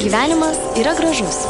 Gyvenimas yra gražus.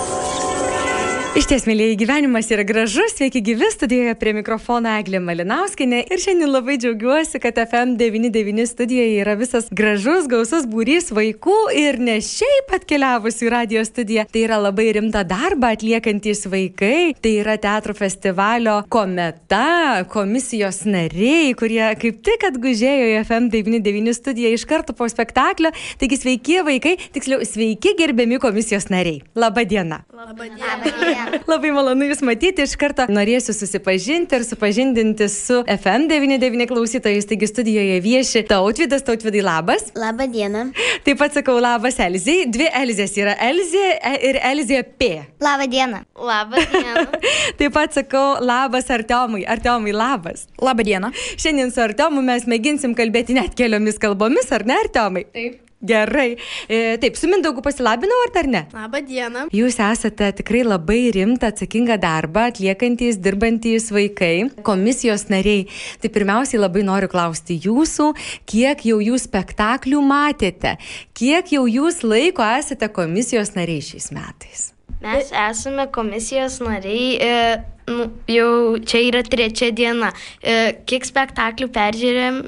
Iš ties, mėlyje, gyvenimas yra gražus, sveiki gyvi, studijoje prie mikrofono Eglė Malinauskinė ir šiandien labai džiaugiuosi, kad FM99 studijoje yra visas gražus, gausus būrys vaikų ir ne šiaip atkeliavusių į radio studiją, tai yra labai rimta darba atliekantis vaikai, tai yra teatro festivalio kometa, komisijos nariai, kurie kaip tik atgužėjo į FM99 studiją iš karto po spektaklio, taigi sveiki vaikai, tiksliau sveiki gerbiami komisijos nariai. Labadiena. Labadiena. Labai malonu Jūs matyti, iš karto norėsiu susipažinti ir supažindinti su FM99 klausytojais, taigi studijoje vieši Tautvidas, Tautvidai labas. Labadiena. Taip pat sakau labas Elzijai, dvi Elzės yra Elzė e- ir Elzė P. Labadiena. Labadiena. Taip pat sakau labas Artiomui, Artiomui labas. Labadiena. Šiandien su Artiomu mes mėginsim kalbėti net keliomis kalbomis, ar ne Artiomai? Taip. Gerai. E, taip, su Mindaugu pasilabinau, ar dar ne? Labadiena. Jūs esate tikrai labai rimtą, atsakingą darbą atliekantys, dirbantys vaikai, komisijos nariai. Tai pirmiausiai labai noriu klausti jūsų, kiek jau jūs spektaklių matėte, kiek jau jūs laiko esate komisijos nariai šiais metais. Mes esame komisijos nariai. E, nu, jau čia yra trečia diena. E, kiek spektaklių peržiūrėjom,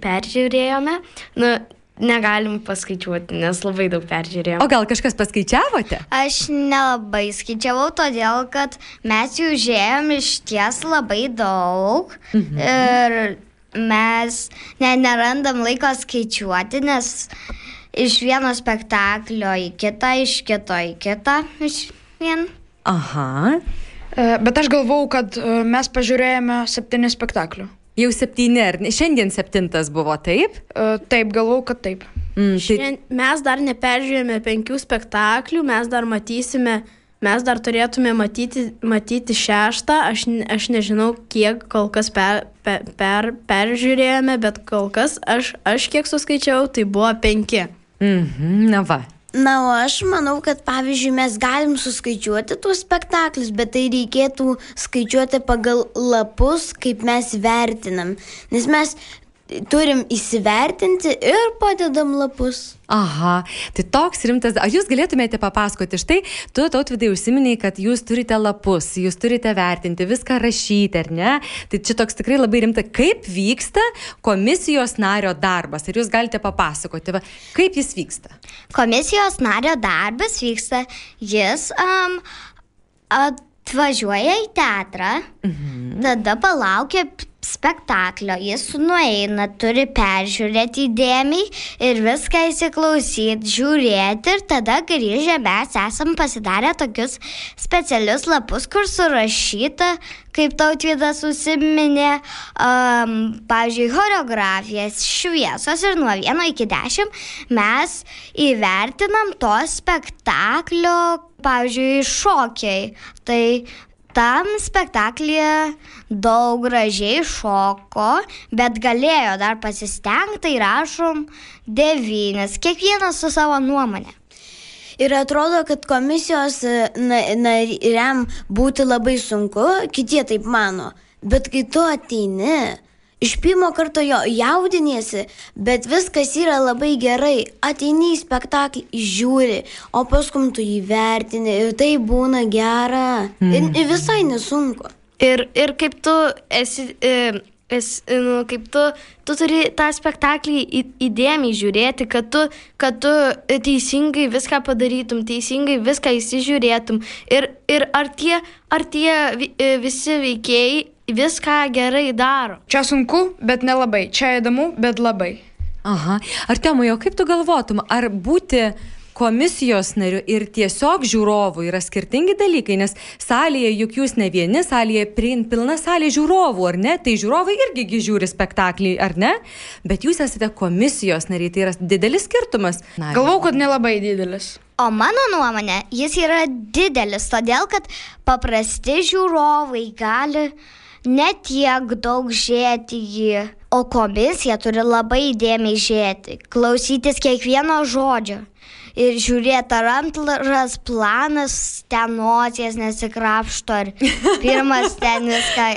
peržiūrėjome? Nu, negalim paskaičiuoti, nes labai daug peržiūrėjome. O gal kažkas paskaičiavote? Aš nelabai skaičiavau, todėl kad mes jų žiūrėjom iš ties labai daug. Mhm. Ir mes ne, nerandam laiko skaičiuoti, nes iš vieno spektaklio į kitą, iš kito į kitą, iš vien. Aha. E, Bet aš galvau, kad e, mes pažiūrėjome septyni spektaklių. Jau septyni, ar ne? Šiandien septintas buvo, taip? E, Taip, galvau, kad taip. Mm, tai, Šiandien Mes dar neperžiūrėjome penkių spektaklių, mes dar matysime, mes dar turėtume matyti, matyti šeštą, aš, aš nežinau, kiek kol kas per, per, per, peržiūrėjome, bet kol kas aš, aš kiek suskaičiau, tai buvo penki. mhm, na va. Na, o aš manau, kad pavyzdžiui mes galim suskaičiuoti tuos spektaklius, bet tai reikėtų skaičiuoti pagal lapus, kaip mes vertinam. Nes mes turim įsivertinti ir padedam lapus. Aha, tai toks rimtas. Ar jūs galėtumėte papasakoti, štai tu tautvidai užsiminiai, kad jūs turite lapus, jūs turite vertinti, viską rašyti, ar ne? Tai čia toks tikrai labai rimta. Kaip vyksta komisijos nario darbas? Ir jūs galite papasakoti, va, kaip jis vyksta? Komisijos nario darbas vyksta, jis um, atvažiuoja į teatrą, mhm. tada palaukia spektaklio, jis nueina, turi peržiūrėti įdėmiai ir viską įsiklausyti, žiūrėti ir tada grįžę mes esam pasidarę tokius specialius lapus, kur surašyta, kaip tautvydas užsiminė, um, pavyzdžiui, choreografijas, šviesos ir nuo 1 iki 10 mes įvertinam to spektaklio, pavyzdžiui, šokiai. Tai tam spektaklyje daug gražiai šoko, bet galėjo dar pasistengti, tai rašom devynis, kiekvienas su savo nuomonė. Ir atrodo, kad komisijos e, na- nariam būti labai sunku, kiti taip mano. Bet kai tu ateini, iš pirmo karto jo jaudiniesi, bet viskas yra labai gerai. Ateini į spektaklį, žiūri, o paskui tu įvertini ir tai būna gera. Ir, ir visai nesunku. Ir, ir kaip tu esi, e, esi nu, kaip tu, tu turi tą spektaklį į, įdėmiai žiūrėti, kad tu, kad tu teisingai viską padarytum, teisingai viską įsižiūrėtum. Ir, ir ar tie, ar tie e, visi veikėjai viską gerai daro. Čia sunku, bet nelabai. Čia įdomu, bet labai. Aha. Ar Temai, o kaip tu galvotum, ar būti komisijos nariu ir tiesiog žiūrovų yra skirtingi dalykai, nes salėje juk jūs ne vieni, salėje pilna salė žiūrovų, ar ne? Tai žiūrovai irgi gi žiūri spektaklį, ar ne? Bet jūs esate komisijos nariai, tai yra didelis skirtumas. Galvau, kad nelabai didelis. O mano nuomonė, jis yra didelis, todėl kad paprasti žiūrovai gali netiek daug žiūrėti jį, o komisija turi labai įdėmiai žiūrėti, klausytis kiekvieno žodžio. Ir žiūrėti, ar antras planas ten nosies nesikrapšto, ar pirmas ten viską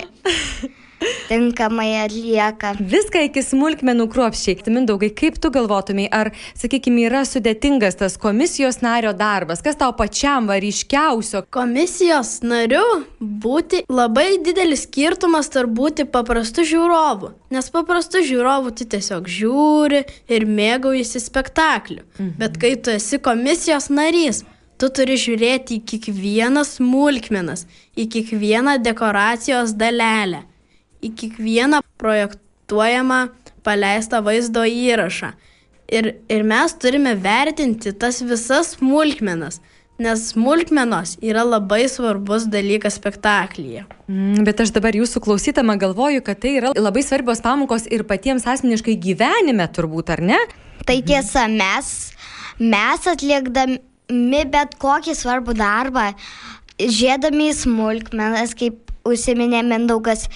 tinkamai atlieka. Viską iki smulkmenų kruopščiai. Mindaugai, kaip tu galvotumai, ar, sakykime, yra sudėtingas tas komisijos nario darbas? Kas tau pačiam variškiausio? Komisijos nariu būti labai didelis skirtumas tarp būti paprastu žiūrovu. Nes paprastu žiūrovu tu tiesiog žiūri ir mėgaujasi spektakliu. Mhm. Bet kai tu esi komisijos narys, tu turi žiūrėti į kiekvieną smulkmenas, į kiekvieną dekoracijos dalelę, į kiekvieną projektuojamą paleistą vaizdo įrašą. Ir, ir mes turime vertinti tas visas smulkmenas, nes smulkmenos yra labai svarbus dalykas spektaklyje. Mm, bet aš dabar jūsų klausydama galvoju, kad tai yra labai svarbios pamokos ir patiems asmeniškai gyvenime turbūt, ar ne? Tai tiesa, mes, mes atlikdami bet kokį svarbų darbą, žiedami smulkmenas, kaip užsiminė Mindaugas,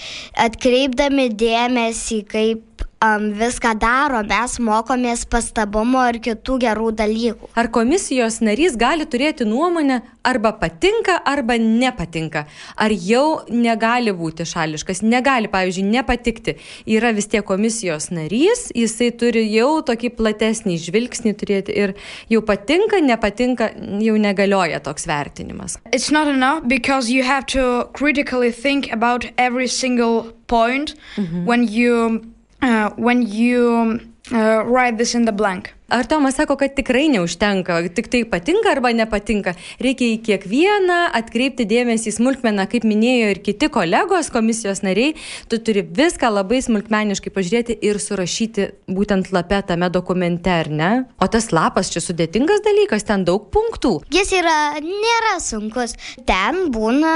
atkreipdami dėmesį, kaip um, viską daro, mes mokomės pastabumo ir kitų gerų dalykų. Ar komisijos narys gali turėti nuomonę arba patinka, arba nepatinka? Ar jau negali būti šališkas, negali, pavyzdžiui, nepatikti? Yra vis tiek komisijos narys, jisai turi jau tokį platesnį žvilgsnį turėti ir jau patinka, nepatinka, jau negalioja toks vertinimas. It's not enough because you have to critically think about every single point mm-hmm. when you uh, when you uh, write this in the blank. Ar Tomas sako, kad tikrai neužtenka, tik tai patinka arba nepatinka. Reikia į kiekvieną atkreipti dėmesį į smulkmeną, kaip minėjo ir kiti kolegos, komisijos nariai. Tu turi viską labai smulkmeniškai pažiūrėti ir surašyti būtent lapę tame dokumente, ar ne? O tas lapas čia sudėtingas dalykas, ten daug punktų. Jis yra, nėra sunkus. Ten būna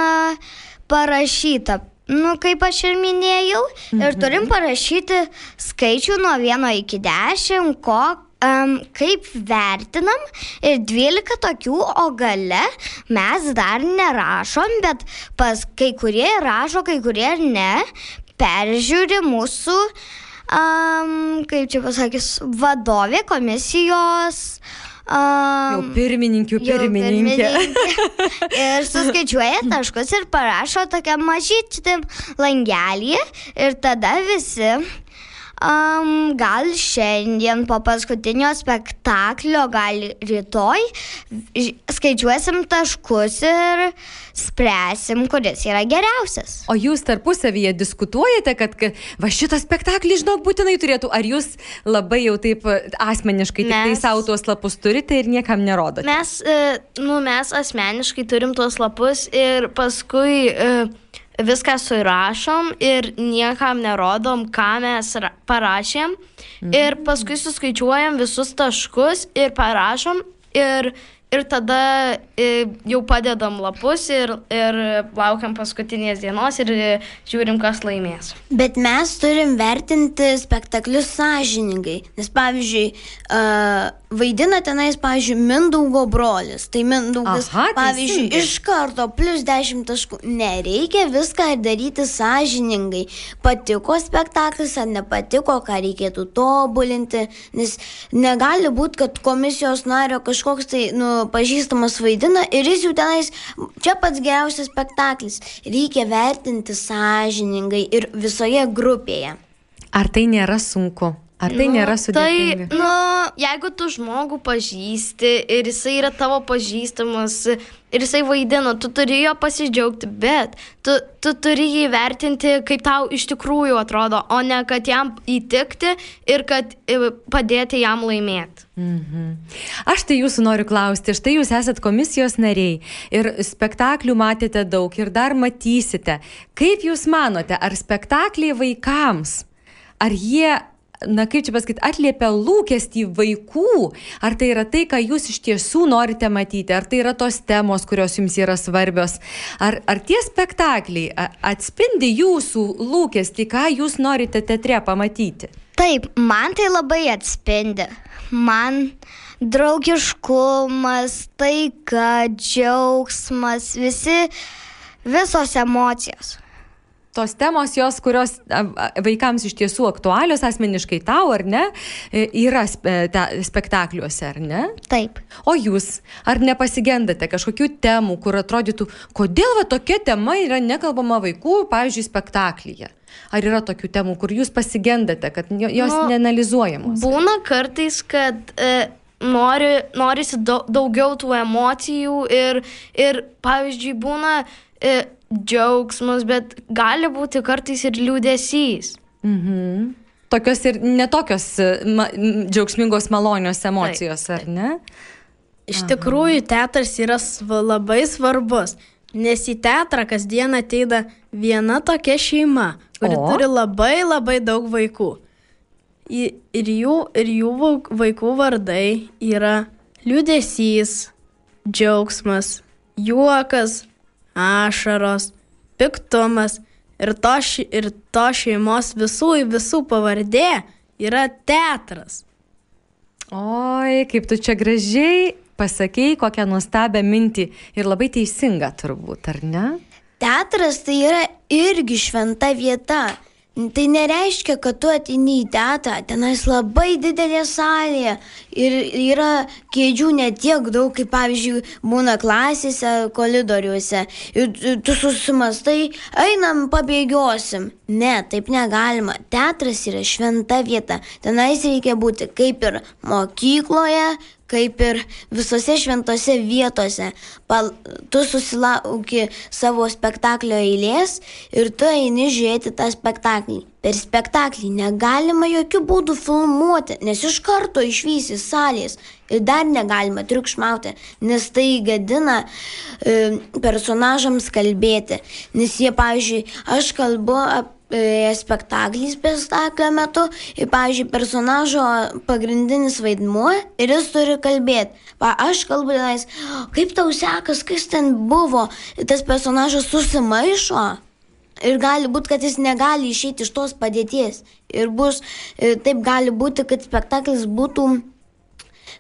parašyta Nu, kaip aš ir minėjau, mhm. ir turim parašyti skaičių nuo 1 iki 10, ko, um, kaip vertinam ir 12 tokių, o gale mes dar nerašom, bet pas kai kurie rašo, kai kurie ne, peržiūri mūsų, um, kaip čia pasakys, vadovė komisijos. Um, jau pirmininkių pirmininkė. pirmininkė. ir suskaičiuoja taškus ir parašo tokią mažytį langelį ir tada visi Um, gal šiandien po paskutinio spektaklio, gal rytoj skaičiuosim taškus ir spręsim, kuris yra geriausias. O jūs tarpusavyje diskutuojate, kad, kad va šitą spektaklį, žinok, būtinai turėtų, ar jūs labai jau taip asmeniškai mes, tik tai savo tuos lapus turite ir niekam nerodote? Mes, e, nu, mes asmeniškai turim tuos lapus ir paskui e, viską surašom ir niekam nerodom, ką mes parašėm. Mhm. Ir paskui suskaičiuojam visus taškus ir parašom. Ir ir tada e, jau padedam lapus ir, ir laukiam paskutinės dienos ir žiūrim, kas laimės. Bet mes turim vertinti spektaklius sąžiningai. Nes pavyzdžiui, uh, vaidina tenais, pavyzdžiui, Mindaugo brolis. Tai Mindaugas, Aha, pavyzdžiui, teisingai. iš karto plus 10 taškų. Nereikia viską daryti sąžiningai. Patiko spektaklis ar nepatiko, ką reikėtų tobulinti. Nes negali būti, kad komisijos nario kažkoks tai, nu, pažįstamas vaidina ir jis jau tenais, čia pats geriausias spektaklis. Reikia vertinti sąžiningai ir visoje grupėje. Ar tai nėra sunku? Ar tai nu, nėra sudėtinga? Tai, nu, jeigu tu žmogų pažįsti ir jisai yra tavo pažįstamas ir jisai vaidino, tu turi jo pasidžiaugti, bet tu, tu turi jį vertinti, kaip tau iš tikrųjų atrodo, o ne kad jam įtikti ir kad e, padėti jam laimėti. Mhm. Aš tai jūsų noriu klausti, štai jūs esat komisijos nariai ir spektaklių matėte daug ir dar matysite. Kaip jūs manote, ar spektakliai vaikams, ar jie na kaip čia pasakyti, atliepia lūkestį vaikų, ar tai yra tai, ką jūs iš tiesų norite matyti, ar tai yra tos temos, kurios jums yra svarbios, ar, ar tie spektakliai atspindi jūsų lūkestį, ką jūs norite teatre pamatyti. Taip, man tai labai atspindi. Man draugiškumas, taika, džiaugsmas, visi, visos emocijos tos temos, jos, kurios vaikams iš tiesų aktualios asmeniškai tau, ar ne, e, yra te, spektakliuose, ar ne? Taip. O jūs, ar nepasigendate kažkokių temų, kur atrodytų, kodėl va tokia tema yra nekalbama vaikų, pavyzdžiui, spektaklyje? Ar yra tokių temų, kur jūs pasigendate, kad jo- jos Nu, neanalizuojamos? Būna kartais, kad e, nori, norisi daug, daugiau tų emocijų ir, ir pavyzdžiui, būna e, džiaugsmas, bet gali būti kartais ir liūdėsys. Mhm. Tokios ir netokios e, ma, džiaugsmingos malonios emocijos, ar ne? Iš tikrųjų, teatras yra sva, labai svarbus, nes į teatrą kasdien ateina viena tokia šeima, kuri O? turi labai labai daug vaikų. Ir jų, ir jų vaikų vardai yra liūdėsys, džiaugsmas, juokas, ašaros, piktumas ir to, ši, ir to šeimos visų į visų pavardė yra teatras. Oi, kaip tu čia gražiai pasakėjai, kokią nuostabią mintį ir labai teisingą turbūt, ar ne? Teatras tai yra irgi šventa vieta. Tai nereiškia, kad tu ateini į teatrą, tenais labai didelė salė ir yra kėdžių ne tiek daug, kaip pavyzdžiui būna klasėse, koridoriuose. Ir tu susimastai, einam, pabėgiosim. Ne, taip negalima. Teatras yra šventa vieta. Tenais reikia būti kaip ir mokykloje, kaip ir visose šventose vietose. Pal, tu susilauki savo spektaklio eilės ir tu eini žiūrėti tą spektaklį. Per spektaklį negalima jokių būdų filmuoti, nes iš karto išvysi salės. Ir dar negalima triukšmauti, nes tai gadina e, personažams kalbėti. Nes jie, pavyzdžiui, aš kalbu apie e, spektaklį spektaklio metu ir, pavyzdžiui, personažo pagrindinis vaidmuo ir jis turi kalbėti. Pa, aš kalbu tenais, kaip tau sekas, kas ten buvo, ir tas personažas susimaišo. Ir gali būti, kad jis negali išeiti iš tos padėties. Ir bus, e, taip gali būti, kad spektaklis būtų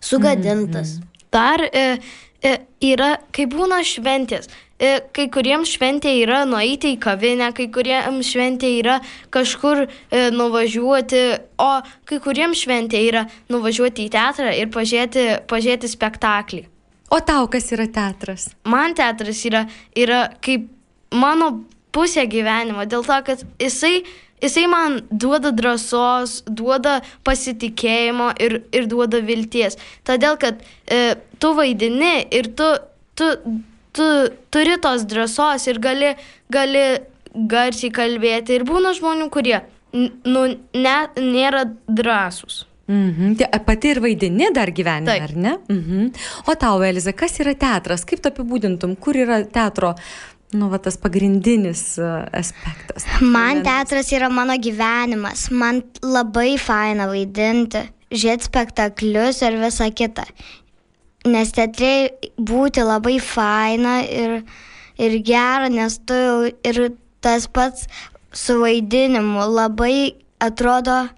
sugadintas. Dar e, e, yra, kai būna šventės. E, kai kuriems šventė yra nueiti į kavinę, kai kuriems šventė yra kažkur e, nuvažiuoti, o kai kuriems šventė yra nuvažiuoti į teatrą ir pažiūrėti, pažiūrėti spektaklį. O tau kas yra teatras? Man teatras yra, yra kaip mano pusė gyvenimo, dėl to, kad jisai, jisai man duoda drąsos, duoda pasitikėjimo ir, ir duoda vilties. Todėl, kad e, tu vaidini ir tu, tu, tu turi tos drąsos ir gali, gali garsiai kalbėti. Ir būna žmonių, kurie nu, ne, nėra drąsūs. Mhm. Pati ir vaidini dar gyvenime, Taip. ar ne? Mhm. O tau, Eliza, kas yra teatras? Kaip tu apibūdintum, kur yra teatro, nu, va, tas pagrindinis aspektas? Man teatras yra mano gyvenimas. Man labai faina vaidinti, žiūrėti spektaklius ir visa kita. Nes teatre būti labai faina ir, ir gera, nes tu jau ir tas pats su vaidinimu labai atrodo,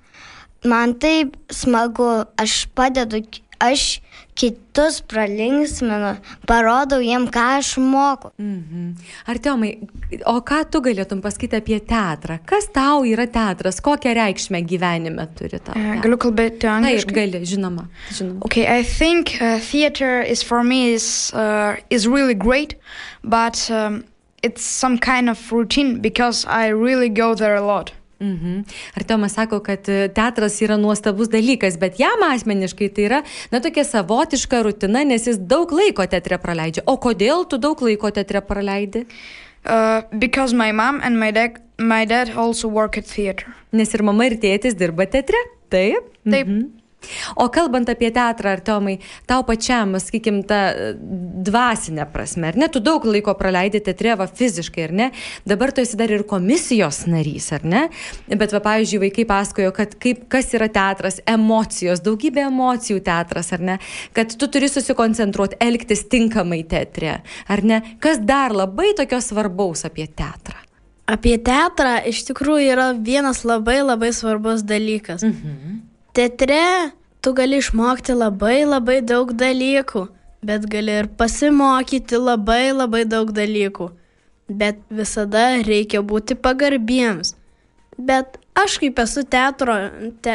man taip smagu, aš padedu, aš kitus pralinksminu, parodau jiem, ką aš moku. Mhm. Artiomai, o ką tu galėtum pasakyti apie teatrą? Kas tau yra teatras? Kokią reikšmę gyvenime turi tau? Uh, teatras? galiu kalbėti Taip, angliškai? gali, žinoma. žinoma. Okay, I think uh, theater is for me is uh, is really great, but um, it's some kind of routine because I really go there a lot. Mhm. Artiomas sako, kad e, teatras yra nuostabus dalykas, bet jam asmeniškai tai yra, na, tokia savotiška rutina, nes jis daug laiko teatre praleidžia. O kodėl tu daug laiko teatre praleidi? Uh, because my mom and my dad my dad also work at theater. Nes ir mama, ir tėtis dirba teatre. Taip? Taip. Mhm. O kalbant apie teatrą, Artomai, tau pačiam, sakykim, tą e, dvasinę prasme, ar ne? Tu daug laiko praleidai teatre, va fiziškai, ar ne? Dabar tu esi dar ir komisijos narys, ar ne? Bet, va, pavyzdžiui, vaikai pasakojo, kad kaip, kas yra teatras, emocijos, daugybė emocijų teatras, ar ne? Kad tu turi susikoncentruoti, elgtis tinkamai teatre, ar ne? Kas dar labai tokio svarbaus apie teatrą? Apie teatrą iš tikrųjų yra vienas labai labai svarbus dalykas. Mhm. Teatre tu gali išmokti labai labai daug dalykų, bet gali ir pasimokyti labai labai daug dalykų. Bet visada reikia būti pagarbiems. Bet aš kaip esu teatro, te,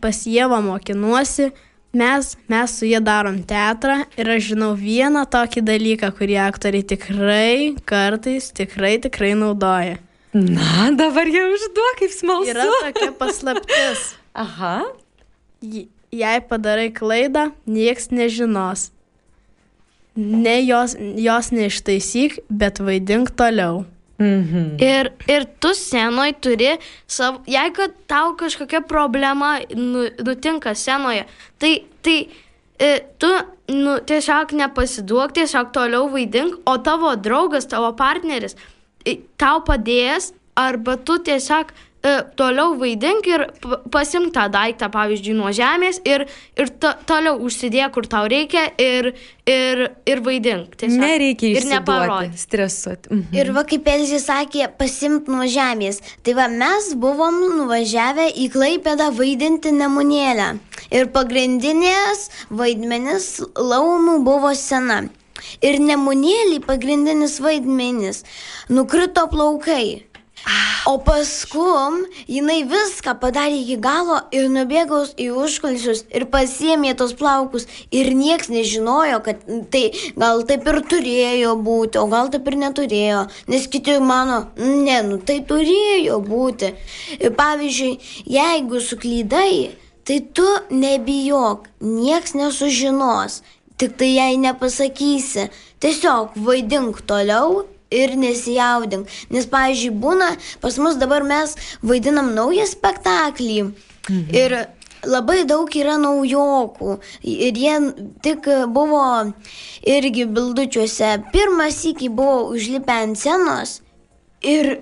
pas Jėvą mokinuosi, mes, mes su jie darom teatrą ir aš žinau vieną tokį dalyką, kurį aktoriai tikrai kartais tikrai tikrai naudoja. Na, dabar jau užduok, kaip smalsu. Yra tokia paslaptis. Aha. Jei padarai klaidą, nieks nežinos. Ne jos, jos neištaisyk, bet vaidink toliau. Mhm. Ir, ir tu scenoj turi savo, jeigu tau kažkokia problema nu, nutinka scenoje, tai, tai e, tu nu, tiesiog nepasiduok, tiesiog toliau vaidink, o tavo draugas, tavo partneris tau padės, arba tu tiesiog toliau vaidink ir pasimk tą daiktą, pavyzdžiui, nuo žemės ir, ir to, toliau užsidėk, kur tau reikia ir, ir, ir vaidink. Tiesiog. Nereikia ir neparodyti. išsiduoti, stresuoti. Mhm. Ir va kaip Elzė sakė, pasimt nuo žemės. Tai va mes buvom nuvažiavę į Klaipėdą vaidinti nemunėlę. Ir pagrindinės vaidmenis laumų buvo sena. Ir nemunėlį pagrindinis vaidmenis nukrito plaukai. O paskui jinai viską padarė iki galo ir nubėgo į užkulisius ir pasiemė tos plaukus. Ir nieks nežinojo, kad tai gal taip ir turėjo būti, o gal taip ir neturėjo. Nes kiti mano, ne, nu tai turėjo būti. Ir pavyzdžiui, jeigu suklydai, tai tu nebijok, nieks nesužinos. Tik tai jei nepasakysi, tiesiog vaidink toliau ir nesijaudink. Nes, pavyzdžiui, būna, pas mus dabar mes vaidinam naują spektaklį. Mhm. Ir labai daug yra naujokų. Ir jie tik buvo irgi bildučiuose. Pirmas iki buvo užlipę ant scenos. Ir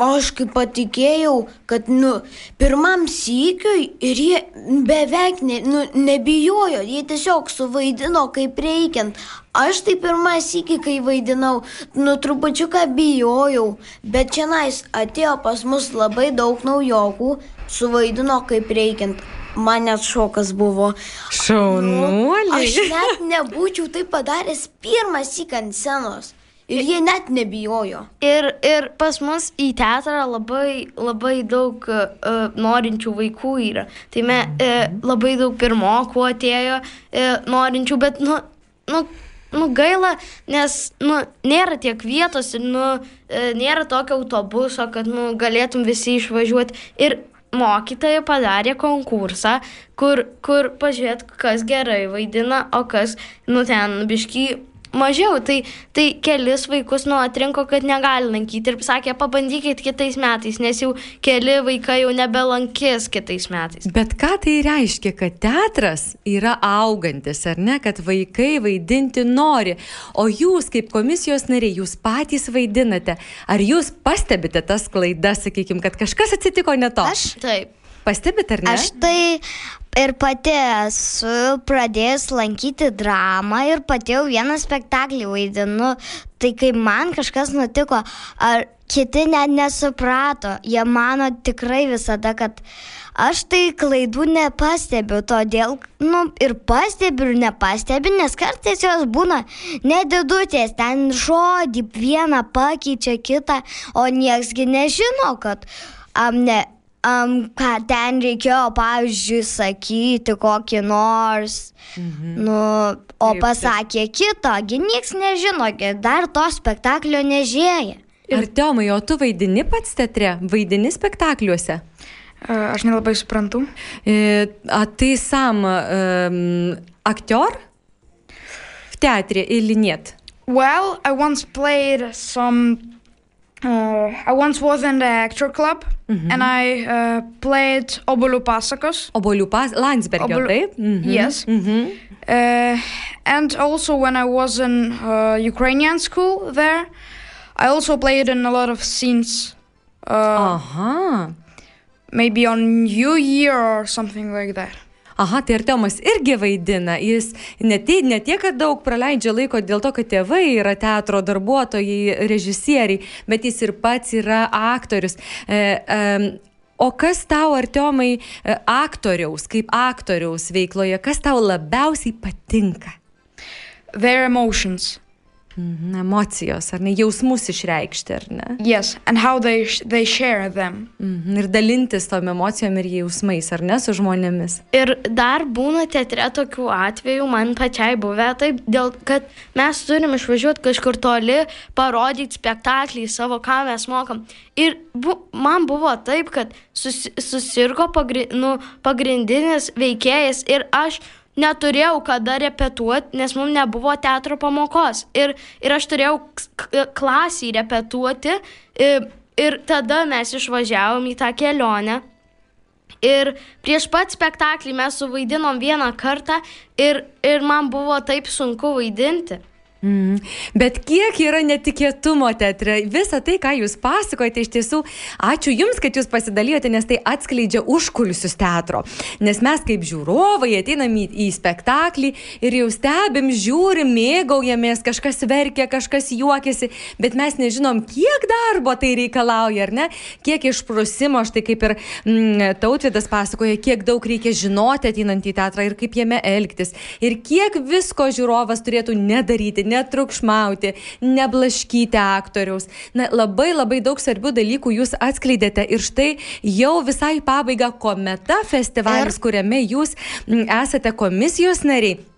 aš kaip patikėjau, kad, nu, pirmam sykiui ir jie beveik ne, nu, nebijojo, jie tiesiog suvaidino kaip reikiant. Aš tai pirmą sykį, kai vaidinau, nu, trupučiuką bijojau, bet čia nais atėjo pas mus labai daug naujokų, suvaidino kaip reikiant. Man net šokas buvo. Šaunuoliai. Aš net nebūčiau tai padaręs pirmą syką ant scenos. Ir jie net nebijojo. Ir, ir pas mus į teatrą labai, labai daug uh, norinčių vaikų yra. Tai me, uh, labai daug pirmokų atėjo uh, norinčių, bet, nu, nu, nu gaila, nes, nu, nėra tiek vietos ir, nu, uh, nėra tokio autobuso, kad, nu, galėtum visi išvažiuoti. Ir mokytojai padarė konkursą, kur, kur pažiūrėt, kas gerai vaidina, o kas, nu, ten bišky mažiau. Tai, tai kelis vaikus nu atrinko, kad negali lankyti ir sakė, pabandykit kitais metais, nes jau keli vaikai jau nebelankys kitais metais. Bet ką tai reiškia, kad teatras yra augantis, ar ne, kad vaikai vaidinti nori, o jūs kaip komisijos nariai, jūs patys vaidinate, ar jūs pastebite tas klaidas, sakykime, kad kažkas atsitiko ne to? Aš, Taip. Pastebite, ar ne? aš tai ir pati esu pradėjus lankyti dramą ir pati jau vieną spektaklį vaidinu. Tai kai man kažkas nutiko, ar kiti net nesuprato, jie mano tikrai visada, kad aš tai klaidų nepastebiu, todėl, nu, ir pastebiu, ir nepastebiu, nes kartais jos būna nedidutės, ten žodį vieną pakeičia kitą, o nieksgi nežino, kad am, ne, am, ką ten reikėjo, pavyzdžiui, sakyti kokį nors, mhm. nu, o Taip, pasakė kito, gi nieks nežino, gi dar to spektaklio nežėja. Ir Tomai, o tu vaidini pats teatre, vaidini spektakliuose? E, Aš nelabai suprantu. Э, А ты сам эм, актер в театре или нет? Well, I once played some. Uh, I once was in the actor club, and I uh, played Obolu Pasakos. Obolių pas Landsbergio, Obolių- taip? Mhm. Yes. Mhm. Uh, and also when I was in uh, Ukrainian school there, I also played in a lot of scenes. Uh huh. Maybe on New Year or something like that. Aha, tai Artemas irgi vaidina. Jis ne, ne tiek, kad daug praleidžia laiko dėl to, kad tėvai yra teatro darbuotojai, režisieriai, bet jis ir pats yra aktorius. E, e, o kas tau, Artemai, e, aktoriaus, kaip aktoriaus veikloje, kas tau labiausiai patinka? Their emotions. Mhm, emocijos, ar ne, jausmus išreikšti, ar ne? Yes, and how they they share them. Mhm, ir dalintis tom emocijom ir jausmais, ar ne, su žmonėmis. Ir dar būna teatre tokių atvejų, man pačiai buvę taip, dėl kad mes turim išvažiuoti kažkur toli, parodyti spektaklį savo, ką mes mokam. Ir bu, man buvo taip, kad susi, susirgo pagri, nu, pagrindinis veikėjas ir aš neturėjau kada repetuoti, nes mums nebuvo teatro pamokos. Ir, ir aš turėjau k- klasį repetuoti. Ir, ir tada mes išvažiavom į tą kelionę. Ir prieš pat spektaklį mes suvaidinom vieną kartą ir, ir man buvo taip sunku vaidinti. Mm. Bet kiek yra netikėtumo teatre. Visą tai, ką jūs pasakojate, iš tiesų, ačiū Jums, kad Jūs pasidalijote, nes tai atskleidžia užkulisius teatro. Nes mes kaip žiūrovai ateinam į, į spektaklį ir jau stebim, žiūrim, mėgaujamės, kažkas verkia, kažkas juokiasi, bet mes nežinom, kiek darbo tai reikalauja, ar ne? Kiek išprusimo, štai kaip ir mm, tautvidas pasakoja, kiek daug reikia žinoti ateinant į teatrą ir kaip jame elgtis. Ir kiek visko žiūrovas turėtų nedaryti, netrukšmauti, neblaškyti aktoriaus. Na, labai labai daug svarbių dalykų jūs atskleidėte ir štai jau visai į pabaigą kometa festivalis, kuriame jūs esate komisijos nariai.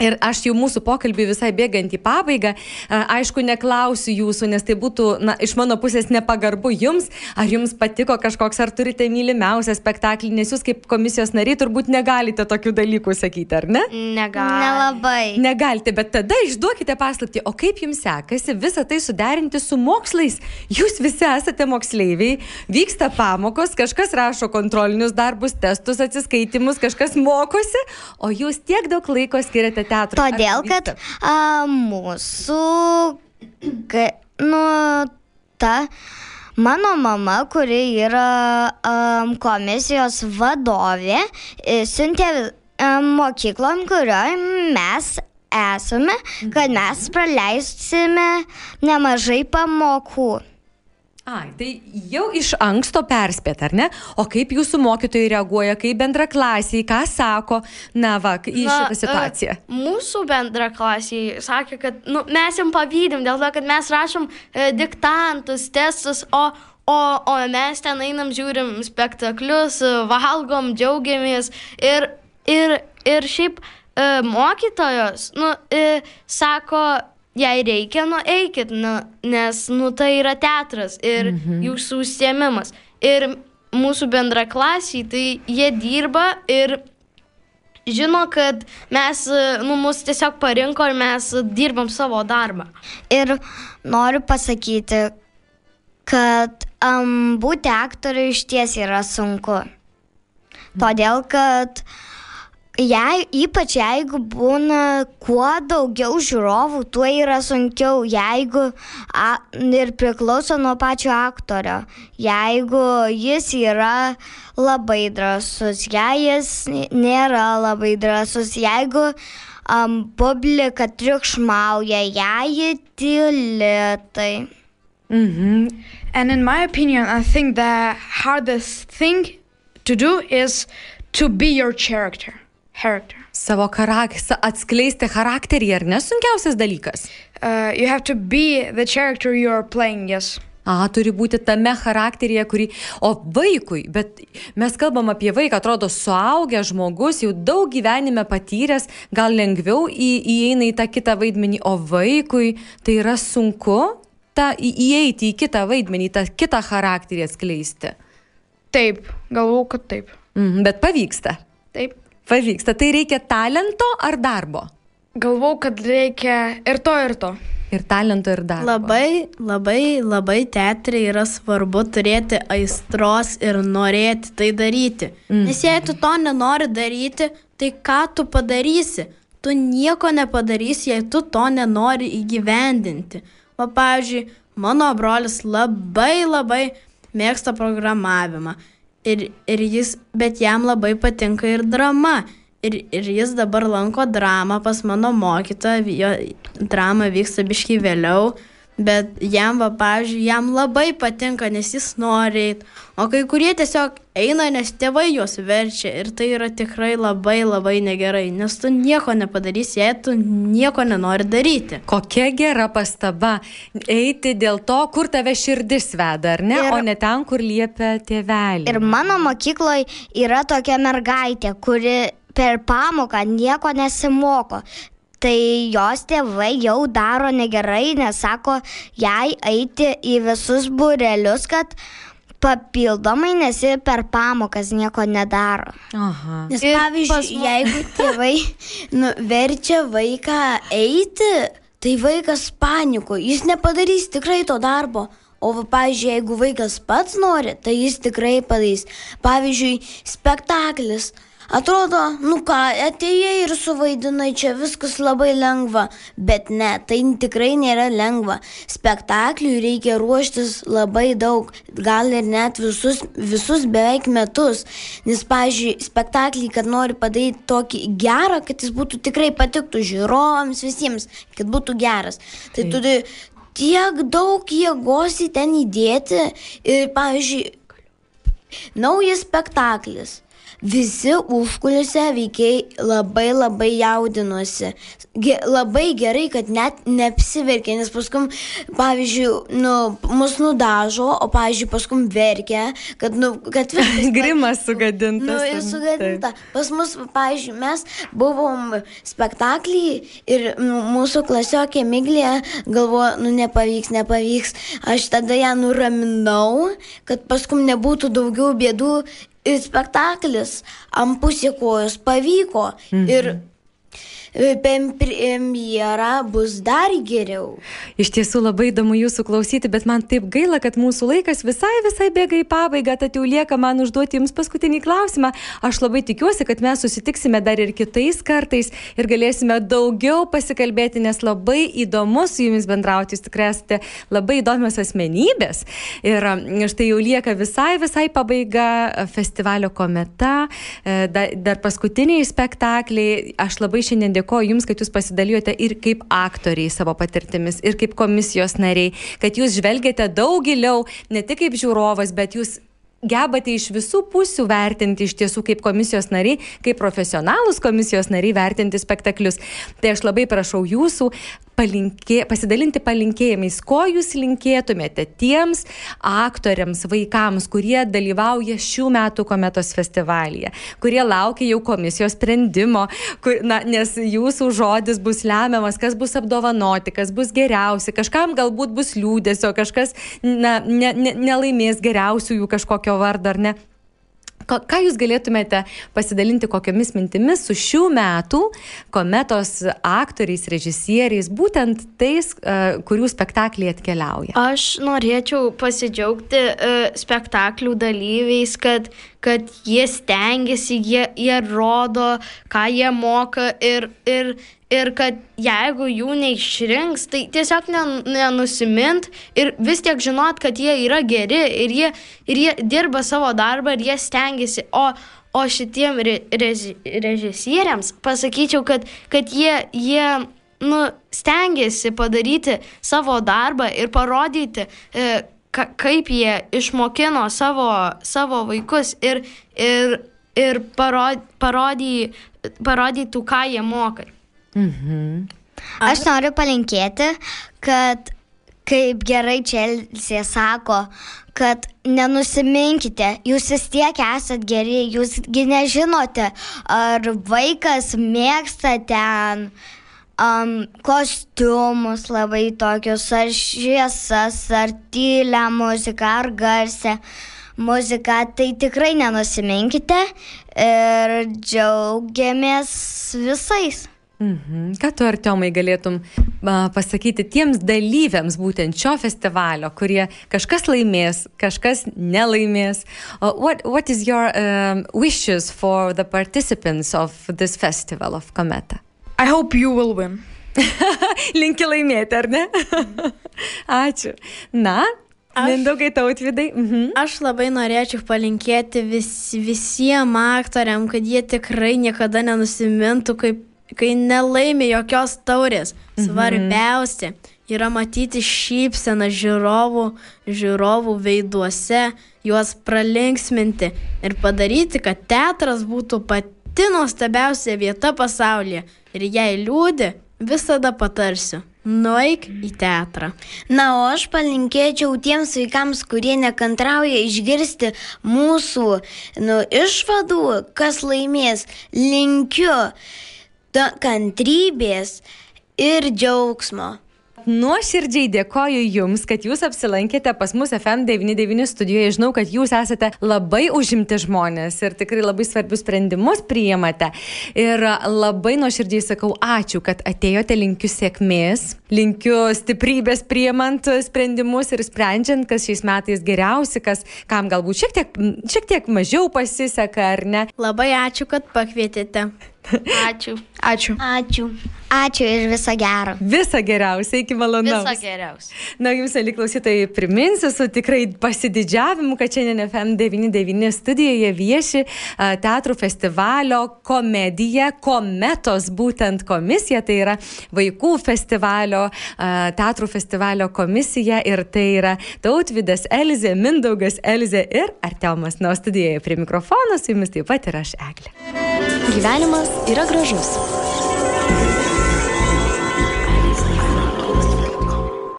Ir aš jau mūsų pokalbį visai bėgant į pabaigą, a, aišku, neklausiu jūsų, nes tai būtų, na, iš mano pusės nepagarbu jums, ar jums patiko kažkoks, ar turite mylimiausią spektaklį, nes jūs kaip komisijos nariai turbūt negalite tokių dalykų sakyti, ar ne? Negali. Nelabai. Negalite, bet tada išduokite paslapti, o kaip jums sekasi visą tai suderinti su mokslais? Jūs visi esate moksleiviai, vyksta pamokos, kažkas rašo kontrolinius darbus, testus, atsiskaitimus, kažkas mokosi, o jūs tiek daug laiko skiriate teatrui. Todėl, kad a, mūsų, ga, nu, ta mano mama, kuri yra um, komisijos vadovė, e, siuntė mokyklom, kurioje mes esame, kad mes praleisime nemažai pamokų. Ai, tai jau iš anksto perspėt, ar ne? O kaip jūsų mokytojai reaguoja, kaip bendra klasiai, ką sako, na, va, į Na, šitą situaciją? e, Mūsų bendra klasiai sakė, kad nu, mes jam pavydim dėl to, kad mes rašom e, diktantus, testus, o, o, o mes ten einam, žiūrim spektaklius, valgom, džiaugiamės. Ir, ir, ir šiaip e, mokytojos, nu, e, sako, jei reikia, nu eikit, nu, nes, nu, tai yra teatras ir mhm. jūsų užsiemimas. Ir mūsų bendra klasiai, tai jie dirba ir žino, kad mes, nu, mus tiesiog parinko ir mes dirbam savo darbą. Ir noriu pasakyti, kad um, būti aktoriu iš ties yra sunku. Todėl, kad jei, ypač jeigu būna kuo daugiau žiūrovų, tuo yra sunkiau, jeigu a, ir priklauso nuo pačio aktorio. Jeigu jis yra labai drasus, jei jis nėra labai drasus, jeigu um, publika triukšmauja, jei ji tyli, tai. Mhm. And in my opinion, I think the hardest thing to do is to be your character. Character. Savo charakterį, atskleisti charakterį, ar ne sunkiausias dalykas? Uh, you have to be the character you are playing. Yes. A, turi būti tame charakteryje, kurį... O vaikui, bet mes kalbam apie vaiką, atrodo, suaugęs žmogus, jau daug gyvenime patyręs, gal lengviau į, įeina į tą kitą vaidmenį, o vaikui tai yra sunku tą, įeiti į kitą vaidmenį, tą kitą charakterį atskleisti. Taip, galvoju, kad taip. Mhm, bet pavyksta. Taip. Pavyksta. Tai reikia talento ar darbo? Galvoju, kad reikia ir to, ir to. Ir talento, ir darbo. Labai, labai, labai teatrė yra svarbu turėti aistros ir norėti tai daryti. Mm. Nes jei tu to nenori daryti, tai ką tu padarysi? Tu nieko nepadarysi, jei tu to nenori įgyvendinti. O pavyzdžiui, mano brolis labai labai mėgsta programavimą. Ir, ir jis, bet jam labai patinka ir drama. Ir, ir jis dabar lanko dramą pas mano mokytoją, jo drama vyksta biškai vėliau, bet jam, va, pavyzdžiui, jam labai patinka, nes jis nori eit. O kai kurie tiesiog eina, nes tėvai juos verčia ir tai yra tikrai labai labai negerai, nes tu nieko nepadarysi, jei tu nieko nenori daryti. Kokia gera pastaba. Eiti dėl to, kur tave širdis veda, ar ne, Ir- o ne ten, kur liepia tėvelį. Ir mano mokykloje yra tokia mergaitė, kuri per pamoką nieko nesimoko. Tai jos tėvai jau daro negerai, nes sako jai eiti į visus burelius, kad papildomai nesi per pamokas nieko nedaro. Aha. Nes pas pavyzdžiui, mu- jeigu tėvai nu, verčia vaiką eiti, tai vaikas paniko, jis nepadarys tikrai to darbo. O, pavyzdžiui, jeigu vaikas pats nori, tai jis tikrai padarys. Pavyzdžiui, spektaklis. Atrodo, nu ką, atėjai ir suvaidinai, čia viskas labai lengva. Bet ne, tai tikrai nėra lengva. Spektakliui reikia ruoštis labai daug, gal ir net visus, visus beveik metus. Nes, pavyzdžiui, spektaklį, kad nori padaryti tokį gerą, kad jis būtų tikrai patiktų žiūrovams visiems, kad būtų geras. Tai turi tiek daug jėgos į ten įdėti ir, pavyzdžiui, naujas spektaklis. Visi užkulise veikiai labai labai jaudinosi. Ge, labai gerai, kad net neapsiverkė, nes paskui, pavyzdžiui, nu, mus nudažo, o, pavyzdžiui, paskui verkia, kad, nu, kad viskas. Grimas sugadintas. Nu, ir sugadinta. Pas mus, pavyzdžiui, mes buvom spektaklį ir nu, mūsų klasiokė Miglė galvojo, nu nepavyks, nepavyks. Aš tada ją nuraminau, kad paskui nebūtų daugiau bėdų. Ir spektaklis ant pusė kojos pavyko. Mhm. Ir e, per premjerą bus dar geriau. Iš tiesų labai įdomu jūsų klausyti, bet man taip gaila, kad mūsų laikas visai, visai bėga į pabaigą, tad jau lieka man užduoti jums paskutinį klausimą. Aš labai tikiuosi, kad mes susitiksime dar ir kitais kartais ir galėsime daugiau pasikalbėti, nes labai įdomu su jumis bendrauti. Jūs tikrai esate labai įdomios asmenybės. Ir um, štai jau lieka visai, visai pabaiga festivalio kometa, e, da- dar paskutiniai spektakliai. Aš labai šiandien dėkoju Jums, kad Jūs pasidalijote ir kaip aktoriai savo patirtimis, ir kaip komisijos nariai, kad Jūs žvelgiate daug giliau, ne tik kaip žiūrovas, bet Jūs gebate iš visų pusių vertinti iš tiesų kaip komisijos nariai, kaip profesionalus komisijos nariai vertinti spektaklius. Tai aš labai prašau jūsų palinkė, pasidalinti palinkėjimais, ko jūs linkėtumėte tiems aktoriams, vaikams, kurie dalyvauja šių metų kometos festivalyje, kurie laukia jau komisijos sprendimo, kur, na, nes jūsų žodis bus lemiamas, kas bus apdovanoti, kas bus geriausi, kažkam galbūt bus liūdėsio, kažkas na, ne, ne, nelaimės geriausiųjų kažkokio vardo ar ne. Ko- Ką jūs galėtumėte pasidalinti kokiomis mintimis su šių metų kometos aktoriais, režisieriais, būtent tais, e, kurių spektakliai atkeliauja? Aš norėčiau pasidžiaugti uh, spektaklių dalyviais, kad, kad jie stengiasi, jie, jie rodo, ką jie moka ir, ir, ir kad jeigu jų neišrinks, tai tiesiog nen- nenusimint ir vis tiek žinot, kad jie yra geri ir jie, ir jie dirba savo darbą ir jie stengiasi. O, o šitiem re, reži, režisieriams pasakyčiau, kad, kad jie, jie nu, stengiasi padaryti savo darbą ir parodyti, e, ka, kaip jie išmokino savo, savo vaikus ir, ir, ir parod, parody, parodytų, ką jie moka. Aš noriu palinkėti, kad kaip gerai Čelsė sako, kad nenusiminkite, jūs vis tiek esat geri, jūsgi nežinote, ar vaikas mėgsta ten um, kostiumus labai tokius, ar šviesas, ar tylę muziką, ar garsę muziką, tai tikrai nenusiminkite ir džiaugiamės visais. Mhm. Ką tu, Artiomai, galėtum pasakyti tiems dalyviams būtent šio festivalio, kurie kažkas laimės, kažkas nelaimės? Uh, what, what is your um, wishes for the participants of this festival of Kometa? I hope you will win. Linki laimėti, ar ne? Ačiū. Na, Aš- Mindaugai tautvidai. Mhm. Aš labai norėčiau palinkėti vis, visiems aktoriam, kad jie tikrai niekada nenusimintų, kaip kai nelaimi jokios taurės. Svarbiausia yra matyti šypseną žiūrovų, žiūrovų veiduose, juos pralinksminti ir padaryti, kad teatras būtų pati nuostabiausia vieta pasaulyje. Ir jei liūdi, visada patarsiu. Nueik į teatrą. Na, o aš palinkėčiau tiems vaikams, kurie nekantrauja išgirsti mūsų nu, išvadų, kas laimės. Linkiu kantrybės ir džiaugsmo. Nuoširdžiai dėkoju Jums, kad Jūs apsilankėte pas mus FM99 studijoje. Žinau, kad Jūs esate labai užimti žmonės ir tikrai labai svarbius sprendimus priimate. Ir labai nuoširdžiai sakau ačiū, kad atėjote, linkiu sėkmės, linkiu stiprybės priimant sprendimus ir sprendžiant, kas šiais metais geriausi, kas kam galbūt šiek tiek, šiek tiek mažiau pasiseka ar ne. Labai ačiū, kad pakvietėte. Ačiū. Ačiū. Ačiū. Ačiū ir viso gero. Visą geriausią, iki malonaus. Viso geriausio. Na, jums, ali klausytojai, priminsiu su tikrai pasididžiavimu, kad šiandien FM99 studijoje vieši teatrų festivalio komedija, kometos būtent komisija, tai yra vaikų festivalio, teatrų festivalio komisija ir tai yra Tautvidas Elzė, Mindaugas Elzė ir Artiomas. Na, o studijoje prie mikrofono su jumis taip pat ir aš, Eglė. Gyvenimas yra gražus.